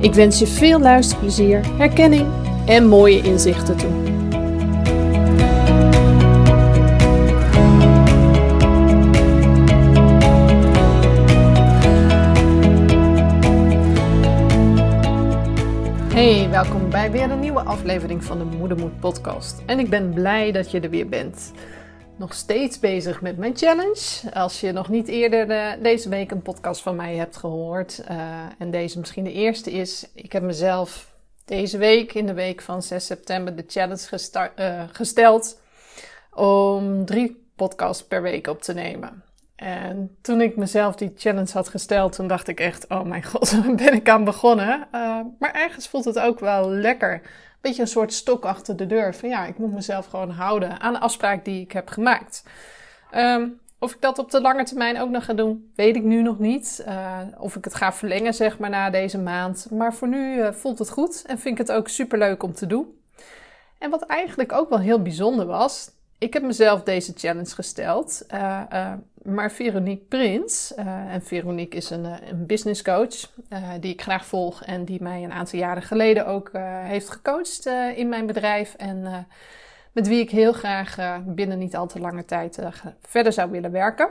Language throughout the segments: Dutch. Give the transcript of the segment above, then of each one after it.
Ik wens je veel luisterplezier, herkenning en mooie inzichten toe. Hey, welkom bij weer een nieuwe aflevering van de Moedermoed podcast. En ik ben blij dat je er weer bent. Nog steeds bezig met mijn challenge. Als je nog niet eerder uh, deze week een podcast van mij hebt gehoord uh, en deze misschien de eerste is, ik heb mezelf deze week, in de week van 6 september, de challenge uh, gesteld om drie podcasts per week op te nemen. En toen ik mezelf die challenge had gesteld, toen dacht ik echt, oh mijn god, waar ben ik aan begonnen? Maar ergens voelt het ook wel lekker. Beetje een soort stok achter de deur. Van ja, ik moet mezelf gewoon houden aan de afspraak die ik heb gemaakt. Um, of ik dat op de lange termijn ook nog ga doen, weet ik nu nog niet. Uh, of ik het ga verlengen, zeg maar, na deze maand. Maar voor nu uh, voelt het goed en vind ik het ook super leuk om te doen. En wat eigenlijk ook wel heel bijzonder was, ik heb mezelf deze challenge gesteld. Uh, maar Veronique Prins, uh, en Veronique is een, een business coach die ik graag volg en die mij een aantal jaren geleden ook heeft gecoacht in mijn bedrijf. En met wie ik heel graag binnen niet al te lange tijd verder zou willen werken.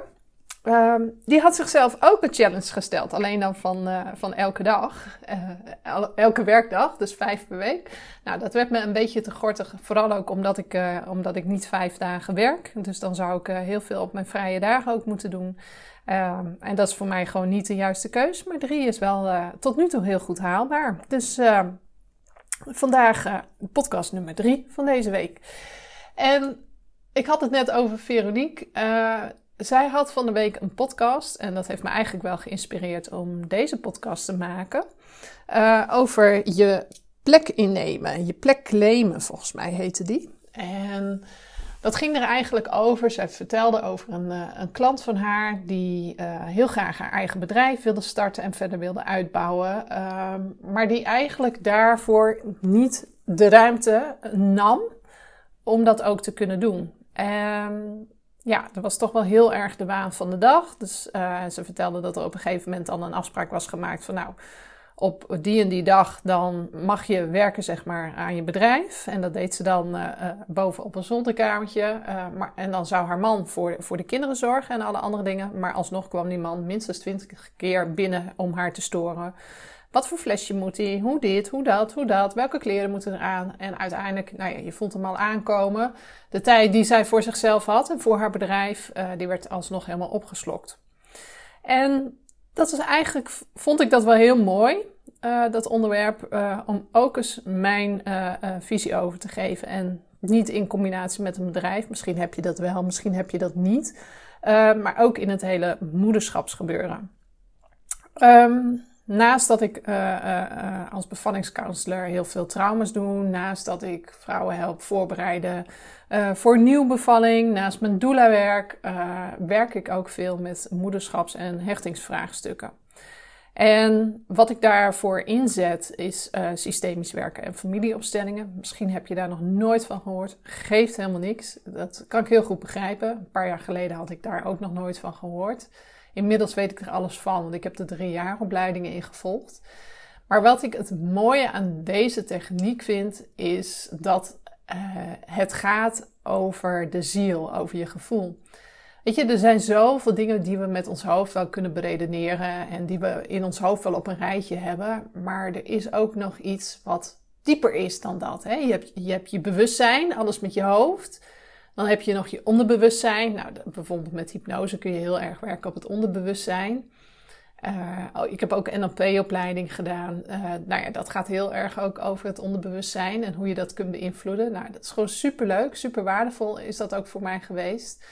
Um, die had zichzelf ook een challenge gesteld. Alleen dan van, uh, van elke dag. Uh, elke werkdag, dus vijf per week. Nou, dat werd me een beetje te gortig. Vooral ook omdat ik, uh, omdat ik niet vijf dagen werk. Dus dan zou ik heel veel op mijn vrije dagen ook moeten doen. Um, en dat is voor mij gewoon niet de juiste keus. Maar drie is wel tot nu toe heel goed haalbaar. Dus ehm, vandaag podcast nummer drie van deze week. En ik had het net over Veronique zij had van de week een podcast en dat heeft me eigenlijk wel geïnspireerd om deze podcast te maken. Uh, over je plek innemen, je plek claimen, volgens mij heette die. En dat ging er eigenlijk over. Zij vertelde over een, uh, een klant van haar die uh, heel graag haar eigen bedrijf wilde starten en verder wilde uitbouwen. Uh, maar die eigenlijk daarvoor niet de ruimte nam om dat ook te kunnen doen. En ja, dat was toch wel heel erg de waan van de dag. Dus uh, ze vertelde dat er op een gegeven moment dan een afspraak was gemaakt van nou, op die en die dag dan mag je werken zeg maar aan je bedrijf. En dat deed ze dan uh, boven op een zolderkamertje. maar, en dan zou haar man voor, voor de kinderen zorgen en alle andere dingen. Maar alsnog kwam die man minstens twintig keer binnen om haar te storen. Wat voor flesje moet hij? Hoe dit, hoe dat, hoe dat? Welke kleren moeten er aan? En uiteindelijk, nou ja, je voelt hem al aankomen. De tijd die zij voor zichzelf had en voor haar bedrijf, uh, die werd alsnog helemaal opgeslokt. En dat is eigenlijk, vond ik dat wel heel mooi, uh, dat onderwerp, uh, om ook eens mijn visie over te geven. En niet in combinatie met een bedrijf. Misschien heb je dat wel, misschien heb je dat niet. maar ook in het hele moederschapsgebeuren. Um, Naast dat ik uh, uh, als bevallingscounselor heel veel trauma's doe, naast dat ik vrouwen help voorbereiden voor nieuw bevalling, naast mijn doula-werk, werk ik ook veel met moederschaps- en hechtingsvraagstukken. En wat ik daarvoor inzet is systemisch werken en familieopstellingen. Misschien heb je daar nog nooit van gehoord. Geeft helemaal niks. Dat kan ik heel goed begrijpen. Een paar jaar geleden had ik daar ook nog nooit van gehoord. Inmiddels weet ik er alles van, want ik heb er drie jaar opleidingen in gevolgd. Maar wat ik het mooie aan deze techniek vind, is dat uh, het gaat over de ziel, over je gevoel. Weet je, er zijn zoveel dingen die we met ons hoofd wel kunnen beredeneren en die we in ons hoofd wel op een rijtje hebben. Maar er is ook nog iets wat dieper is dan dat. Hè? Je hebt je bewustzijn, alles met je hoofd. Dan heb je nog je onderbewustzijn. Nou, bijvoorbeeld met hypnose kun je heel erg werken op het onderbewustzijn. Uh, ik heb ook NLP-opleiding gedaan. Uh, nou ja, dat gaat heel erg ook over het onderbewustzijn en hoe je dat kunt beïnvloeden. Nou, dat is gewoon super leuk, super waardevol is dat ook voor mij geweest.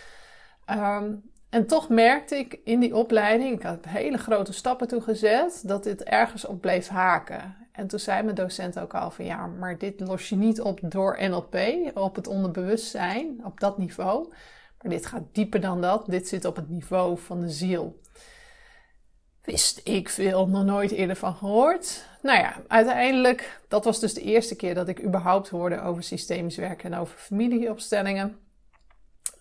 Um, en toch merkte ik in die opleiding, ik had hele grote stappen toe gezet, dat dit ergens op bleef haken. En toen zei mijn docent ook al van ja, maar dit los je niet op door NLP, op het onderbewustzijn, op dat niveau. Maar dit gaat dieper dan dat. Dit zit op het niveau van de ziel. Wist ik veel, nog nooit eerder van gehoord. Nou ja, uiteindelijk, dat was dus de eerste keer dat ik überhaupt hoorde over systemisch werken en over familieopstellingen.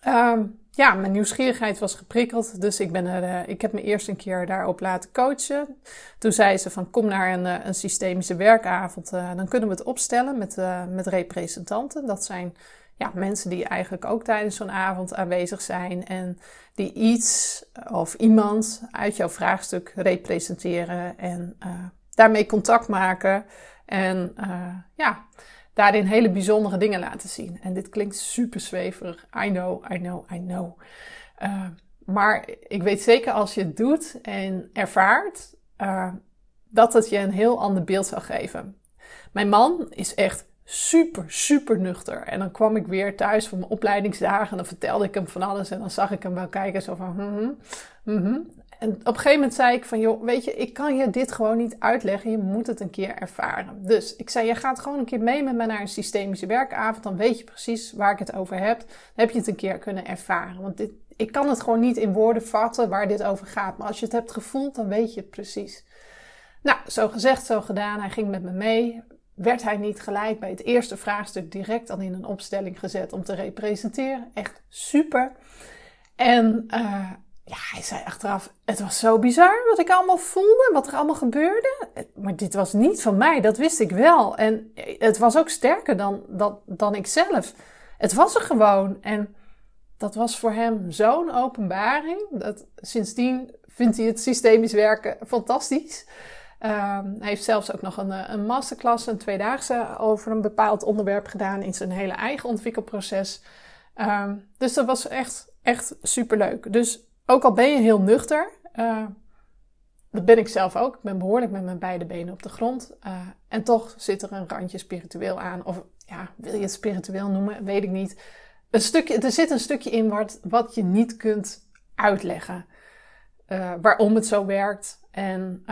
Um, ja, mijn nieuwsgierigheid was geprikkeld. Dus ik, ben er, uh, ik heb me eerst een keer daarop laten coachen. Toen zei ze van kom naar een, uh, een systemische werkavond. Uh, dan kunnen we het opstellen met, met representanten. Dat zijn ja, mensen die eigenlijk ook tijdens zo'n avond aanwezig zijn. En die iets of iemand uit jouw vraagstuk representeren. En daarmee contact maken. En ja, daarin hele bijzondere dingen laten zien. En dit klinkt super zweverig. I know, I know, I know. Uh, maar ik weet zeker als je het doet en ervaart, uh, dat het je een heel ander beeld zal geven. Mijn man is echt super, super nuchter. En dan kwam ik weer thuis van mijn opleidingsdagen en dan vertelde ik hem van alles. En dan zag ik hem wel kijken zo van, mm -hmm, en op een gegeven moment zei ik van, joh, weet je, ik kan je dit gewoon niet uitleggen. Je moet het een keer ervaren. Dus ik zei, je gaat gewoon een keer mee met me naar een systemische werkavond. Dan weet je precies waar ik het over heb. Dan heb je het een keer kunnen ervaren. Want dit, ik kan het gewoon niet in woorden vatten waar dit over gaat. Maar als je het hebt gevoeld, dan weet je het precies. Nou, zo gezegd, zo gedaan. Hij ging met me mee. Werd hij niet gelijk bij het eerste vraagstuk direct dan in een opstelling gezet om te representeren? Echt super. En uh, ja, hij zei achteraf, het was zo bizar wat ik allemaal voelde, wat er allemaal gebeurde. Maar dit was niet van mij, dat wist ik wel. En het was ook sterker dan, dan, dan ik zelf. Het was er gewoon. En dat was voor hem zo'n openbaring. Dat sindsdien vindt hij het systemisch werken fantastisch. Um, hij heeft zelfs ook nog een, een masterclass, een tweedaagse, over een bepaald onderwerp gedaan in zijn hele eigen ontwikkelproces. Um, dus dat was echt, echt superleuk. Dus ook al ben je heel nuchter, uh, dat ben ik zelf ook. Ik ben behoorlijk met mijn beide benen op de grond. Uh, en toch zit er een randje spiritueel aan. Of ja, wil je het spiritueel noemen? Weet ik niet. Een stukje, er zit een stukje in wat, wat je niet kunt uitleggen. Uh, waarom het zo werkt. En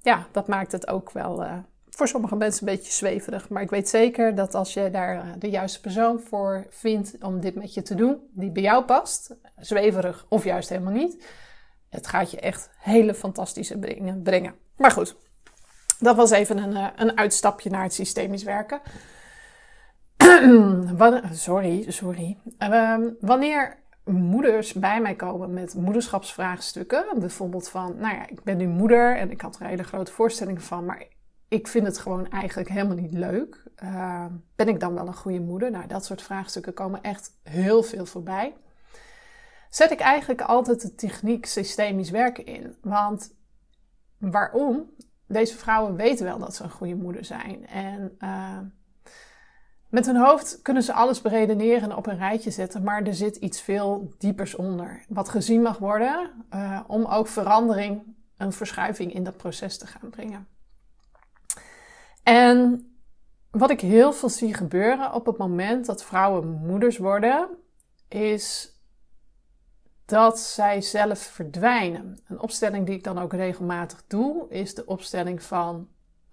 ja, dat maakt het ook wel voor sommige mensen een beetje zweverig. Maar ik weet zeker dat als je daar de juiste persoon voor vindt om dit met je te doen, die bij jou past, zweverig of juist helemaal niet, het gaat je echt hele fantastische dingen brengen. Maar goed, dat was even een, eh, een uitstapje naar het systemisch werken. sorry, sorry. Ehm, wanneer moeders bij mij komen met moederschapsvraagstukken, bijvoorbeeld van, nou ja, ik ben nu moeder en ik had er hele grote voorstelling van, maar ik vind het gewoon eigenlijk helemaal niet leuk. Uh, ben ik dan wel een goede moeder? Nou, dat soort vraagstukken komen echt heel veel voorbij. Zet ik eigenlijk altijd de techniek systemisch werken in. Want waarom? Deze vrouwen weten wel dat ze een goede moeder zijn. En uh, met hun hoofd kunnen ze alles beredeneren en op een rijtje zetten, maar er zit iets veel diepers onder. Wat gezien mag worden uh, om ook verandering, een verschuiving in dat proces te gaan brengen. En wat ik heel veel zie gebeuren op het moment dat vrouwen moeders worden, is dat zij zelf verdwijnen. Een opstelling die ik dan ook regelmatig doe, is de opstelling van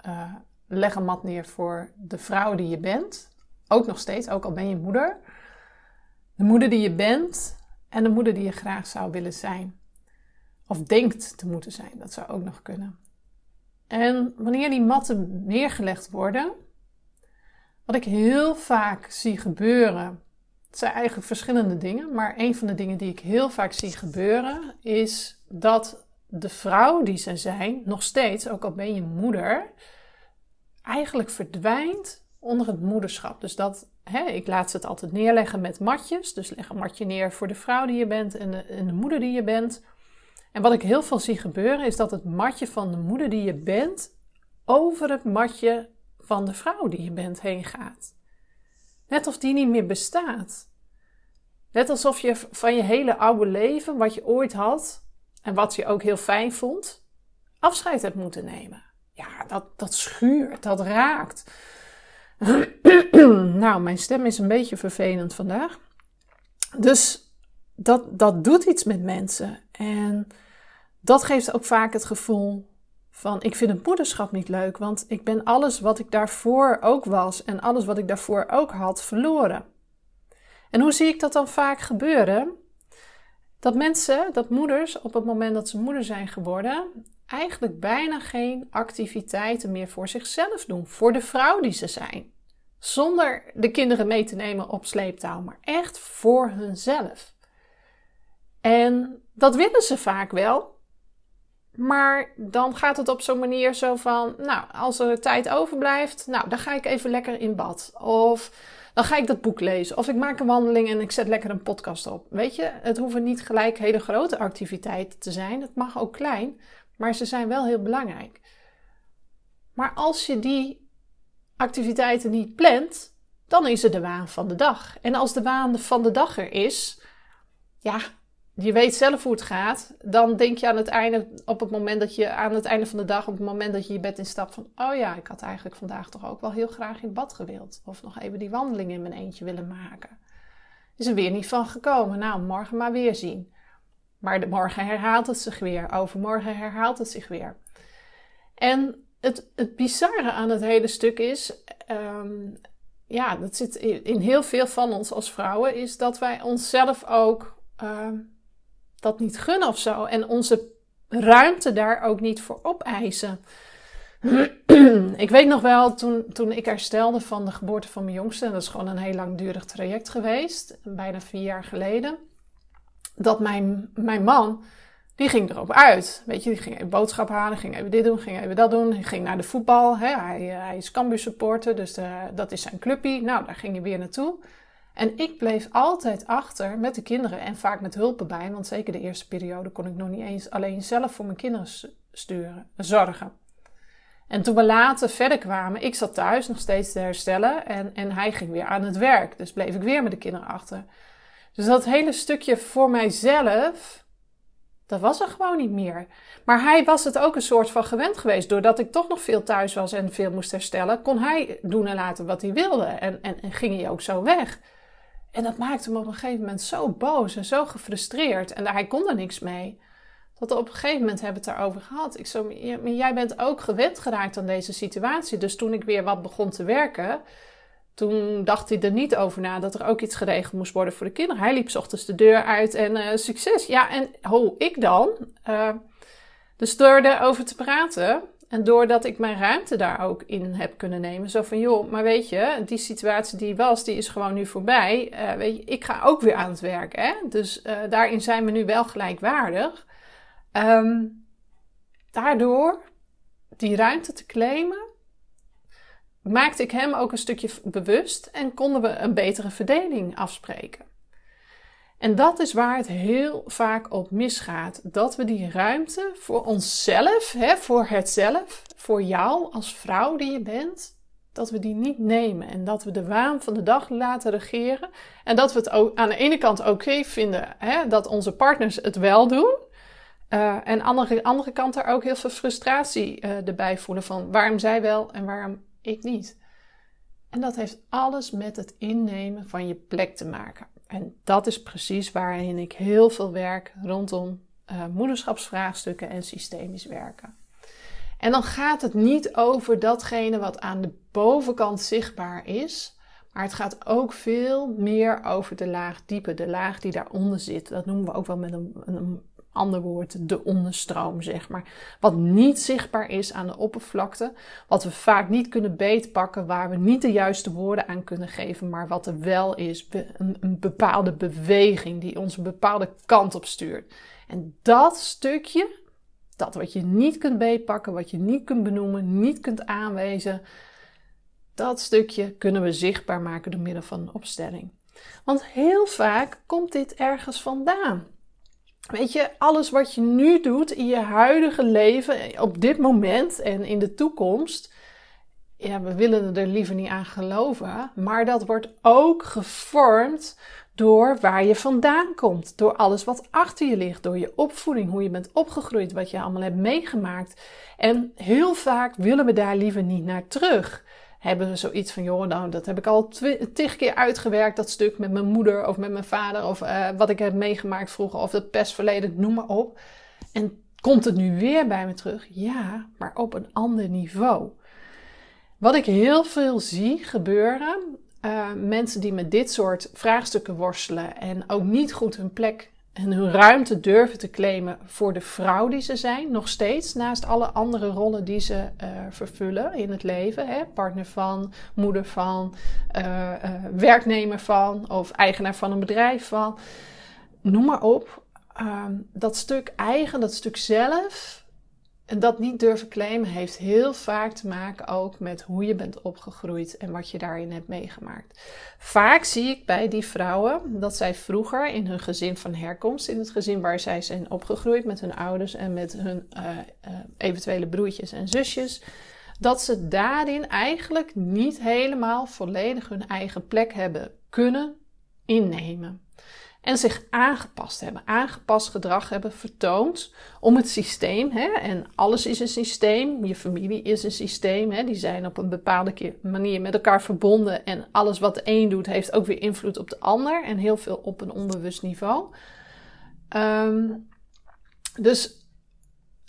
uh, leg een mat neer voor de vrouw die je bent. Ook nog steeds, ook al ben je moeder. De moeder die je bent en de moeder die je graag zou willen zijn. Of denkt te moeten zijn, dat zou ook nog kunnen. En wanneer die matten neergelegd worden, wat ik heel vaak zie gebeuren, het zijn eigenlijk verschillende dingen, maar een van de dingen die ik heel vaak zie gebeuren is dat de vrouw die ze zijn, nog steeds, ook al ben je moeder, eigenlijk verdwijnt onder het moederschap. Dus dat, hè, ik laat ze het altijd neerleggen met matjes. Dus leg een matje neer voor de vrouw die je bent en de, en de moeder die je bent. En wat ik heel veel zie gebeuren is dat het matje van de moeder die je bent over het matje van de vrouw die je bent heen gaat. Net of die niet meer bestaat. Net alsof je van je hele oude leven, wat je ooit had en wat je ook heel fijn vond, afscheid hebt moeten nemen. Ja, dat, dat schuurt, dat raakt. nou, mijn stem is een beetje vervelend vandaag. Dus dat, dat doet iets met mensen. En dat geeft ook vaak het gevoel van ik vind het moederschap niet leuk, want ik ben alles wat ik daarvoor ook was en alles wat ik daarvoor ook had verloren. En hoe zie ik dat dan vaak gebeuren? Dat mensen, dat moeders op het moment dat ze moeder zijn geworden, eigenlijk bijna geen activiteiten meer voor zichzelf doen, voor de vrouw die ze zijn. Zonder de kinderen mee te nemen op sleeptouw, maar echt voor hunzelf. En dat willen ze vaak wel, maar dan gaat het op zo'n manier zo van, nou, als er tijd overblijft, nou, dan ga ik even lekker in bad. Of dan ga ik dat boek lezen. Of ik maak een wandeling en ik zet lekker een podcast op. Weet je, het hoeven niet gelijk hele grote activiteiten te zijn. Het mag ook klein, maar ze zijn wel heel belangrijk. Maar als je die activiteiten niet plant, dan is er de waan van de dag. En als de waan van de dag er is, ja, je weet zelf hoe het gaat, dan denk je aan het einde, op het moment dat je aan het einde van de dag, op het moment dat je je bed instapt, van oh ja, ik had eigenlijk vandaag toch ook wel heel graag in bad gewild. Of nog even die wandeling in mijn eentje willen maken. Is er weer niet van gekomen. Nou, morgen maar weer zien. Maar de morgen herhaalt het zich weer. Overmorgen herhaalt het zich weer. En het, het bizarre aan het hele stuk is, um, ja, dat zit in, heel veel van ons als vrouwen, is dat wij onszelf ook um, dat niet gunnen of zo. En onze ruimte daar ook niet voor opeisen. ik weet nog wel, toen, toen ik herstelde van de geboorte van mijn jongste, en dat is gewoon een heel langdurig traject geweest, bijna vier jaar geleden, dat mijn, mijn man, die ging erop uit. Weet je, die ging even boodschap halen, ging even dit doen, ging even dat doen. Hij ging naar de voetbal. Hè. Hij, eh, hij is Cambuur supporter, dus eh, dat is zijn clubje. Nou, daar ging hij weer naartoe. En ik bleef altijd achter met de kinderen en vaak met hulp erbij, want zeker de eerste periode kon ik nog niet eens alleen zelf voor mijn kinderen sturen, zorgen. En toen we later verder kwamen, ik zat thuis nog steeds te herstellen en, en hij ging weer aan het werk. Dus bleef ik weer met de kinderen achter. Dus dat hele stukje voor mijzelf, dat was er gewoon niet meer. Maar hij was het ook een soort van gewend geweest. Doordat ik toch nog veel thuis was en veel moest herstellen, kon hij doen en laten wat hij wilde. En, en, en ging hij ook zo weg. En dat maakte me op een gegeven moment zo boos en zo gefrustreerd. En hij kon er niks mee. Dat op een gegeven moment hebben we het daarover gehad. Ik zo, jij bent ook gewend geraakt aan deze situatie. Dus toen ik weer wat begon te werken, toen dacht hij er niet over na dat er ook iets geregeld moest worden voor de kinderen. Hij liep ochtends de deur uit en uh, succes. Ja, en hoe ik dan? Uh, dus door erover te praten, en doordat ik mijn ruimte daar ook in heb kunnen nemen. Zo van, joh, maar weet je, die situatie die was, die is gewoon nu voorbij. Uh, weet je, ik ga ook weer aan het werk. Hè? Dus uh, daarin zijn we nu wel gelijkwaardig. Um, daardoor die ruimte te claimen, maakte ik hem ook een stukje bewust en konden we een betere verdeling afspreken. En dat is waar het heel vaak op misgaat. Dat we die ruimte voor onszelf, hè, voor het zelf, voor jou als vrouw die je bent, dat we die niet nemen. En dat we de waan van de dag laten regeren. En dat we het ook aan de ene kant oké vinden hè, dat onze partners het wel doen. Uh, en aan de andere kant er ook heel veel frustratie uh, erbij voelen van waarom zij wel en waarom ik niet. En dat heeft alles met het innemen van je plek te maken. En dat is precies waarin ik heel veel werk rondom uh, moederschapsvraagstukken en systemisch werken. En dan gaat het niet over datgene wat aan de bovenkant zichtbaar is, maar het gaat ook veel meer over de laag diepe, de laag die daaronder zit. Dat noemen we ook wel met een, een ander woord, de onderstroom, zeg maar. Wat niet zichtbaar is aan de oppervlakte, wat we vaak niet kunnen beetpakken, waar we niet de juiste woorden aan kunnen geven, maar wat er wel is, een, bepaalde beweging die ons een bepaalde kant op stuurt. En dat stukje, dat wat je niet kunt beetpakken, wat je niet kunt benoemen, niet kunt aanwijzen, Dat stukje kunnen we zichtbaar maken door middel van een opstelling. Want heel vaak komt dit ergens vandaan. Weet je, alles wat je nu doet in je huidige leven, op dit moment en in de toekomst, ja, we willen er liever niet aan geloven, maar dat wordt ook gevormd door waar je vandaan komt, door alles wat achter je ligt, door je opvoeding, hoe je bent opgegroeid, wat je allemaal hebt meegemaakt. En heel vaak willen we daar liever niet naar terug. Hebben we zoiets van, joh, nou, dat heb ik al tig keer uitgewerkt, dat stuk met mijn moeder of met mijn vader, of uh, wat ik heb meegemaakt vroeger, of het pestverleden, noem maar op. En komt het nu weer bij me terug? Ja, maar op een ander niveau. Wat ik heel veel zie gebeuren, uh, mensen die met dit soort vraagstukken worstelen en ook niet goed hun plek en hun ruimte durven te claimen voor de vrouw die ze zijn, nog steeds, naast alle andere rollen die ze uh, vervullen in het leven. Hè? Partner van, moeder van, uh, werknemer van of eigenaar van een bedrijf van. Noem maar op. Ehm, dat stuk eigen, dat stuk zelf, en dat niet durven claimen heeft heel vaak te maken ook met hoe je bent opgegroeid en wat je daarin hebt meegemaakt. Vaak zie ik bij die vrouwen dat zij vroeger in hun gezin van herkomst, in het gezin waar zij zijn opgegroeid met hun ouders en met hun uh, uh, eventuele broertjes en zusjes, dat ze daarin eigenlijk niet helemaal volledig hun eigen plek hebben kunnen innemen en zich aangepast hebben, aangepast gedrag hebben vertoond om het systeem. Hè, en alles is een systeem, je familie is een systeem, hè, die zijn op een bepaalde manier met elkaar verbonden en alles wat de een doet heeft ook weer invloed op de ander en heel veel op een onbewust niveau. Um, dus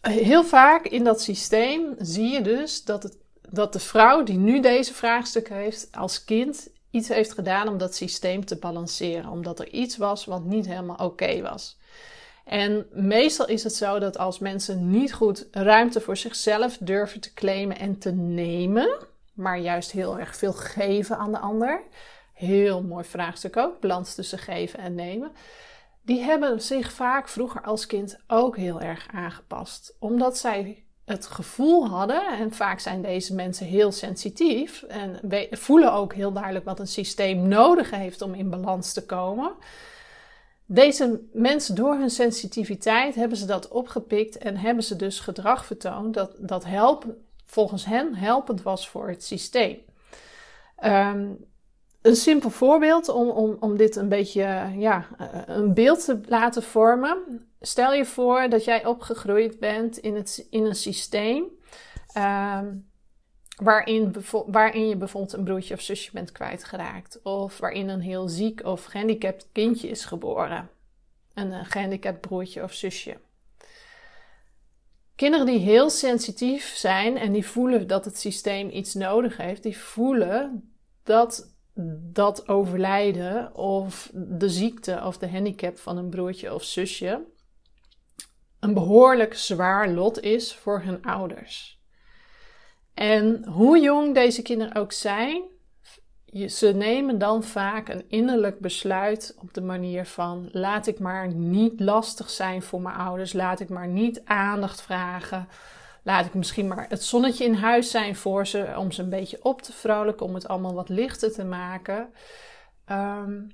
heel vaak in dat systeem zie je dus dat, het, dat de vrouw die nu deze vraagstukken heeft als kind iets heeft gedaan om dat systeem te balanceren. Omdat er iets was wat niet helemaal oké was. En meestal is het zo dat als mensen niet goed ruimte voor zichzelf durven te claimen en te nemen, maar juist heel erg veel geven aan de ander. Heel mooi vraagstuk ook, balans tussen geven en nemen. Die hebben zich vaak vroeger als kind ook heel erg aangepast. Omdat zij het gevoel hadden, en vaak zijn deze mensen heel sensitief en voelen ook heel duidelijk wat een systeem nodig heeft om in balans te komen. Deze mensen, door hun sensitiviteit, hebben ze dat opgepikt en hebben ze dus gedrag vertoond dat, dat help, volgens hen helpend was voor het systeem. Um, een simpel voorbeeld om, om, om dit een beetje ja, een beeld te laten vormen. Stel je voor dat jij opgegroeid bent in, het, in een systeem um, waarin, waarin je bijvoorbeeld een broertje of zusje bent kwijtgeraakt. Of waarin een heel ziek of gehandicapt kindje is geboren. Een, een gehandicapt broertje of zusje. Kinderen die heel sensitief zijn en die voelen dat het systeem iets nodig heeft, die voelen dat dat overlijden of de ziekte of de handicap van een broertje of zusje een behoorlijk zwaar lot is voor hun ouders. En hoe jong deze kinderen ook zijn, ze nemen dan vaak een innerlijk besluit op de manier van: laat ik maar niet lastig zijn voor mijn ouders, laat ik maar niet aandacht vragen. Laat ik misschien maar het zonnetje in huis zijn voor ze, om ze een beetje op te vrolijken, om het allemaal wat lichter te maken. Um,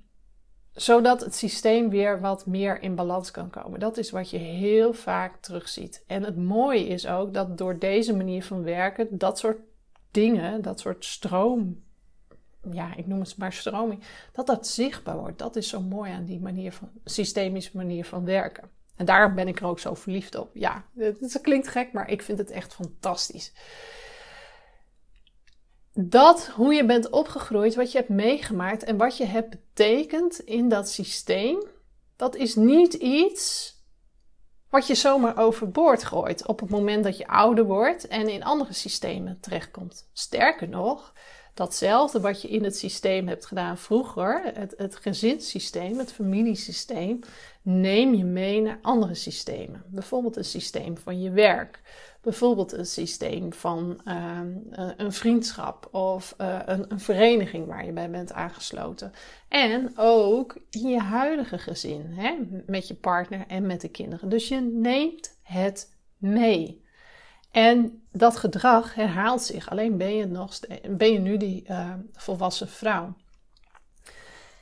zodat het systeem weer wat meer in balans kan komen. Dat is wat je heel vaak terugziet. En het mooie is ook dat door deze manier van werken, dat soort dingen, dat soort stroom, ja, ik noem het maar stroming, dat dat zichtbaar wordt. Dat is zo mooi aan die manier van, systemische manier van werken. En daarom ben ik er ook zo verliefd op. Ja, het, klinkt gek, maar ik vind het echt fantastisch. Dat hoe je bent opgegroeid, wat je hebt meegemaakt en wat je hebt betekend in dat systeem, dat is niet iets wat je zomaar overboord gooit op het moment dat je ouder wordt en in andere systemen terechtkomt. Sterker nog, datzelfde wat je in het systeem hebt gedaan vroeger, het, het gezinssysteem, het familiesysteem, neem je mee naar andere systemen. Bijvoorbeeld een systeem van je werk. Bijvoorbeeld een systeem van uh, een vriendschap of uh, een, een, vereniging waar je bij bent aangesloten. En ook in je huidige gezin, hè, met je partner en met de kinderen. Dus je neemt het mee. En dat gedrag herhaalt zich. Alleen ben je, nog, ben je nu die uh, volwassen vrouw.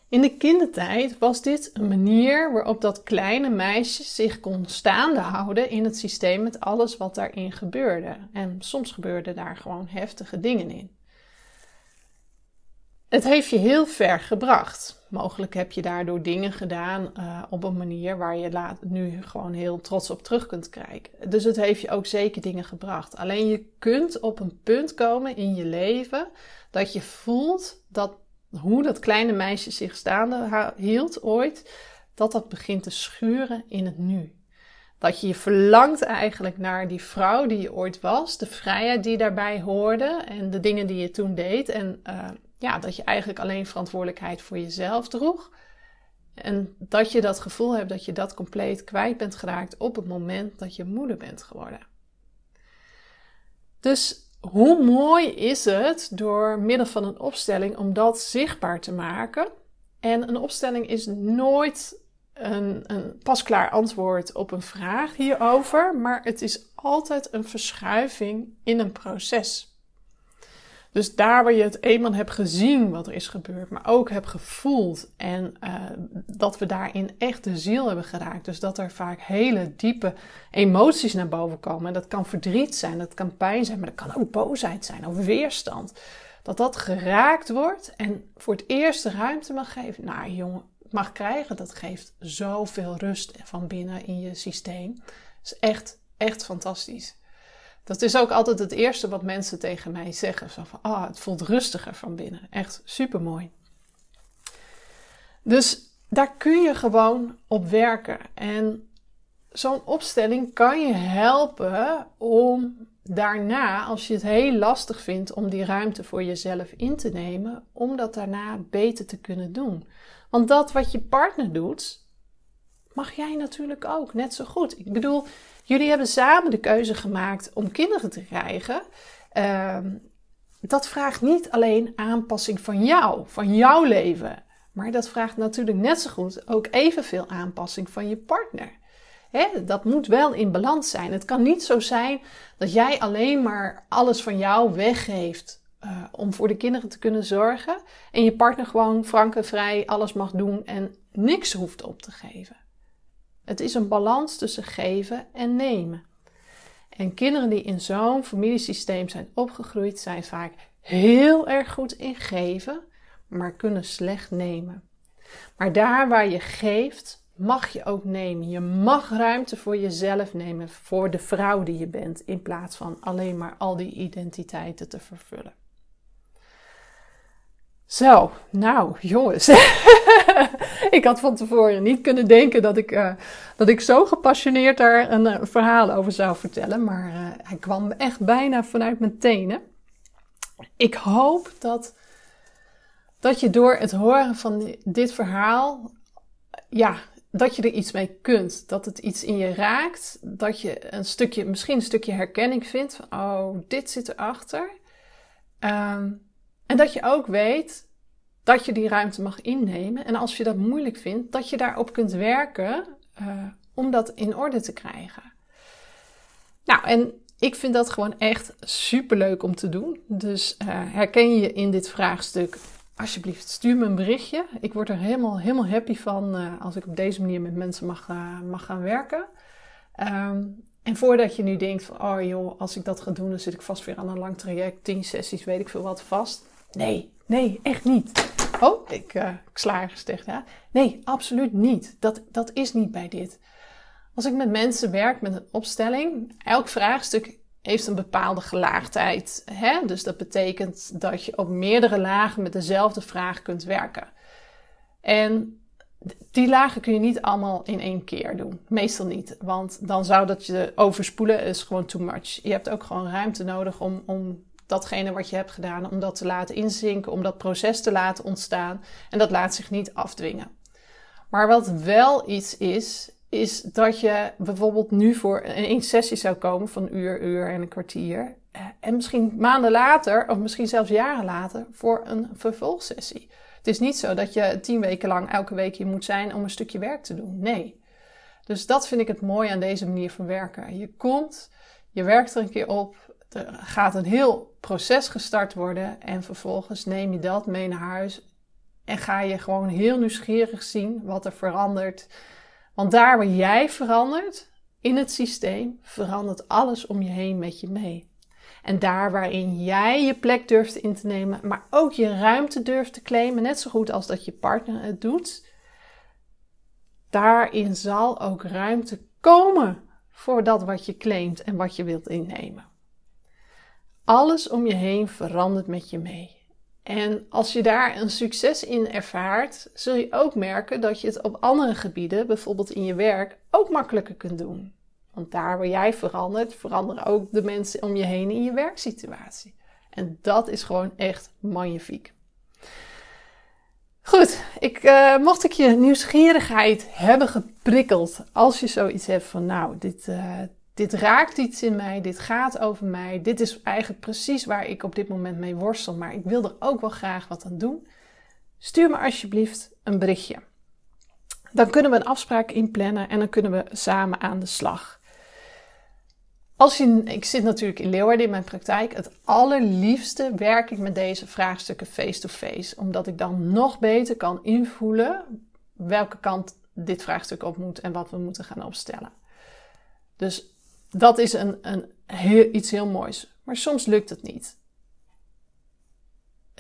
In de kindertijd was dit een manier waarop dat kleine meisje zich kon staande houden in het systeem met alles wat daarin gebeurde. En soms gebeurden daar gewoon heftige dingen in. Het heeft je heel ver gebracht. Mogelijk heb je daardoor dingen gedaan uh, op een manier waar je laat, nu gewoon heel trots op terug kunt kijken. Dus het heeft je ook zeker dingen gebracht. Alleen je kunt op een punt komen in je leven dat je voelt dat hoe dat kleine meisje zich staande hield ooit, dat dat begint te schuren in het nu. Dat je je verlangt eigenlijk naar die vrouw die je ooit was, de vrijheid die daarbij hoorde en de dingen die je toen deed. En uh, ja, dat je eigenlijk alleen verantwoordelijkheid voor jezelf droeg. En dat je dat gevoel hebt dat je dat compleet kwijt bent geraakt op het moment dat je moeder bent geworden. Dus hoe mooi is het door middel van een opstelling om dat zichtbaar te maken? En een opstelling is nooit een, een pasklaar antwoord op een vraag hierover, maar het is altijd een verschuiving in een proces. Dus daar waar je het eenmaal hebt gezien wat er is gebeurd, maar ook hebt gevoeld en uh, dat we daarin echt de ziel hebben geraakt. Dus dat er vaak hele diepe emoties naar boven komen. En dat kan verdriet zijn, dat kan pijn zijn, maar dat kan ook boosheid zijn of weerstand. Dat dat geraakt wordt en voor het eerst de ruimte mag geven. Nou jongen, mag krijgen, dat geeft zoveel rust van binnen in je systeem. Dat is echt, echt fantastisch. Dat is ook altijd het eerste wat mensen tegen mij zeggen. Van, ah, het voelt rustiger van binnen. Echt super mooi. Dus daar kun je gewoon op werken. En zo'n opstelling kan je helpen om daarna, als je het heel lastig vindt om die ruimte voor jezelf in te nemen, om dat daarna beter te kunnen doen. Want dat wat je partner doet, mag jij natuurlijk ook net zo goed. Ik bedoel, Jullie hebben samen de keuze gemaakt om kinderen te krijgen. Ehm, dat vraagt niet alleen aanpassing van jou, van jouw leven. Maar dat vraagt natuurlijk net zo goed ook evenveel aanpassing van je partner. dat moet wel in balans zijn. Het kan niet zo zijn dat jij alleen maar alles van jou weggeeft uh, om voor de kinderen te kunnen zorgen. En je partner gewoon frank en vrij alles mag doen en niks hoeft op te geven. Het is een balans tussen geven en nemen. En kinderen die in zo'n familiesysteem zijn opgegroeid, zijn vaak heel erg goed in geven, maar kunnen slecht nemen. Maar daar waar je geeft, mag je ook nemen. Je mag ruimte voor jezelf nemen, voor de vrouw die je bent, in plaats van alleen maar al die identiteiten te vervullen. Zo, nou jongens. ik had van tevoren niet kunnen denken dat ik, uh, dat ik zo gepassioneerd daar een uh, verhaal over zou vertellen. Maar uh, hij kwam echt bijna vanuit mijn tenen. Ik hoop dat, dat je door het horen van dit verhaal, ja, dat je er iets mee kunt. Dat het iets in je raakt. Dat je een stukje, misschien een stukje herkenning vindt van, oh, dit zit erachter. Um, en dat je ook weet dat je die ruimte mag innemen. En als je dat moeilijk vindt, dat je daarop kunt werken uh, om dat in orde te krijgen. Nou, en ik vind dat gewoon echt super leuk om te doen. Dus uh, herken je in dit vraagstuk? Alsjeblieft, stuur me een berichtje. Ik word er helemaal, helemaal happy van uh, als ik op deze manier met mensen mag, mag gaan werken. Um, en voordat je nu denkt van, oh joh, als ik dat ga doen, dan zit ik vast weer aan een lang traject, 10 sessies, weet ik veel wat vast. Nee, nee, echt niet. Oh, ik, uh, ik sla ergens Ja? Nee, absoluut niet. Dat, dat is niet bij dit. Als ik met mensen werk met een opstelling, elk vraagstuk heeft een bepaalde gelaagdheid. Hè? Dus dat betekent dat je op meerdere lagen met dezelfde vraag kunt werken. En die lagen kun je niet allemaal in één keer doen. Meestal niet. Want dan zou dat je overspoelen is gewoon too much. Je hebt ook gewoon ruimte nodig om, om datgene wat je hebt gedaan, om dat te laten inzinken, om dat proces te laten ontstaan. En dat laat zich niet afdwingen. Maar wat wel iets is, is dat je bijvoorbeeld nu voor een sessie zou komen van een uur, uur en een kwartier. Eh, en misschien maanden later, of misschien zelfs jaren later, voor een vervolgsessie. Het is niet zo dat je tien weken lang elke week hier moet zijn om een stukje werk te doen. Nee. Dus dat vind ik het mooi aan deze manier van werken. Je komt Je werkt er een keer op. Er gaat een heel proces gestart worden. En vervolgens neem je dat mee naar huis. En ga je gewoon heel nieuwsgierig zien wat er verandert. Want daar waar jij verandert, in het systeem, verandert alles om je heen met je mee. En daar waarin jij je plek durft in te nemen, maar ook je ruimte durft te claimen, net zo goed als dat je partner het doet, daarin zal ook ruimte komen voor dat wat je claimt en wat je wilt innemen. Alles om je heen verandert met je mee. En als je daar een succes in ervaart, zul je ook merken dat je het op andere gebieden, bijvoorbeeld in je werk, ook makkelijker kunt doen. Want daar waar jij verandert, veranderen ook de mensen om je heen in je werksituatie. En dat is gewoon echt magnifiek. Goed, ik, uh, mocht ik je nieuwsgierigheid hebben geprikkeld. Als je zoiets hebt van, nou, dit, uh, dit raakt iets in mij, dit gaat over mij. Dit is eigenlijk precies waar ik op dit moment mee worstel, maar ik wil er ook wel graag wat aan doen. Stuur me alsjeblieft een berichtje. Dan kunnen we een afspraak inplannen en dan kunnen we samen aan de slag. Als ik zit natuurlijk in Leeuwarden in mijn praktijk. Het allerliefste werk ik met deze vraagstukken face-to-face. omdat ik dan nog beter kan invoelen welke kant dit vraagstuk op moet en wat we moeten gaan opstellen. Dus dat is een, een heel, iets heel moois. Maar soms lukt het niet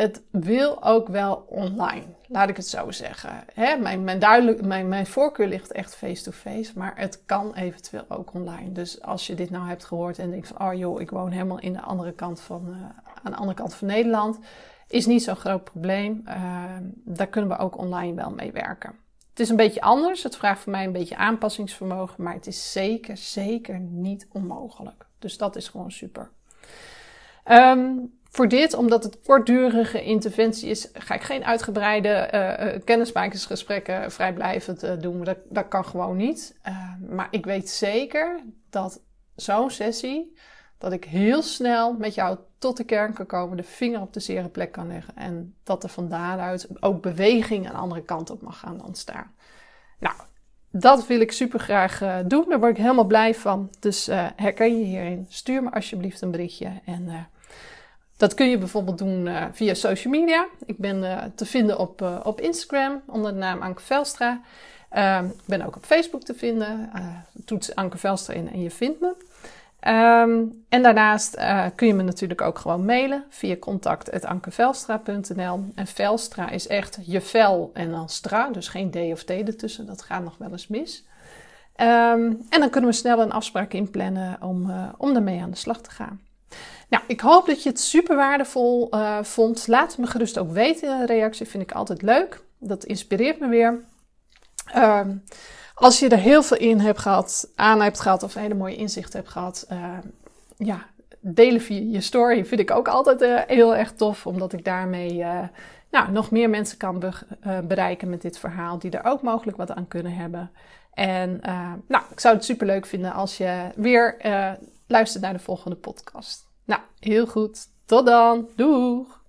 het wil ook wel online, laat ik het zo zeggen. Hè, mijn, mijn, duidelijk, mijn, mijn voorkeur ligt echt face-to-face, maar het kan eventueel ook online. Dus als je dit nou hebt gehoord en denkt van, oh joh, ik woon helemaal in de andere kant van, uh, aan de andere kant van Nederland, is niet zo'n groot probleem. Uh, daar kunnen we ook online wel mee werken. Het is een beetje anders, het vraagt voor mij een beetje aanpassingsvermogen, maar het is zeker, zeker niet onmogelijk. Dus dat is gewoon super. Um, voor dit, omdat het kortdurige interventie is, ga ik geen uitgebreide uh, kennismakingsgesprekken vrijblijvend uh, doen. Dat, dat kan gewoon niet. maar ik weet zeker dat zo'n sessie, dat ik heel snel met jou tot de kern kan komen, de vinger op de zere plek kan leggen. En dat er van daaruit ook beweging een andere kant op mag gaan ontstaan. Nou, dat wil ik super graag doen. Daar word ik helemaal blij van. Dus herken je hierin. Stuur me alsjeblieft een berichtje. En dat kun je bijvoorbeeld doen via social media. Ik ben te vinden op, op Instagram onder de naam Anke Velstra. Ik ben ook op Facebook te vinden. toets Anke Velstra in en je vindt me. Um, en daarnaast kun je me natuurlijk ook gewoon mailen via contact.ankevelstra.nl. En Velstra is echt je vel en dan stra, dus geen D of T ertussen. Dat gaat nog wel eens mis. Um, en dan kunnen we snel een afspraak inplannen om, om ermee aan de slag te gaan. Nou, ik hoop dat je het super waardevol uh, vond. Laat me gerust ook weten een reactie. Vind ik altijd leuk. Dat inspireert me weer. Uh, als je er heel veel in hebt gehad, aan hebt gehad of hele mooie inzicht hebt gehad, uh, ja, delen via je story vind ik ook altijd uh, heel erg tof, omdat ik daarmee nou, nog meer mensen kan be bereiken met dit verhaal, die er ook mogelijk wat aan kunnen hebben. En nou, ik zou het super leuk vinden als je weer luistert naar de volgende podcast. Nou, heel goed. Tot dan. Doeg!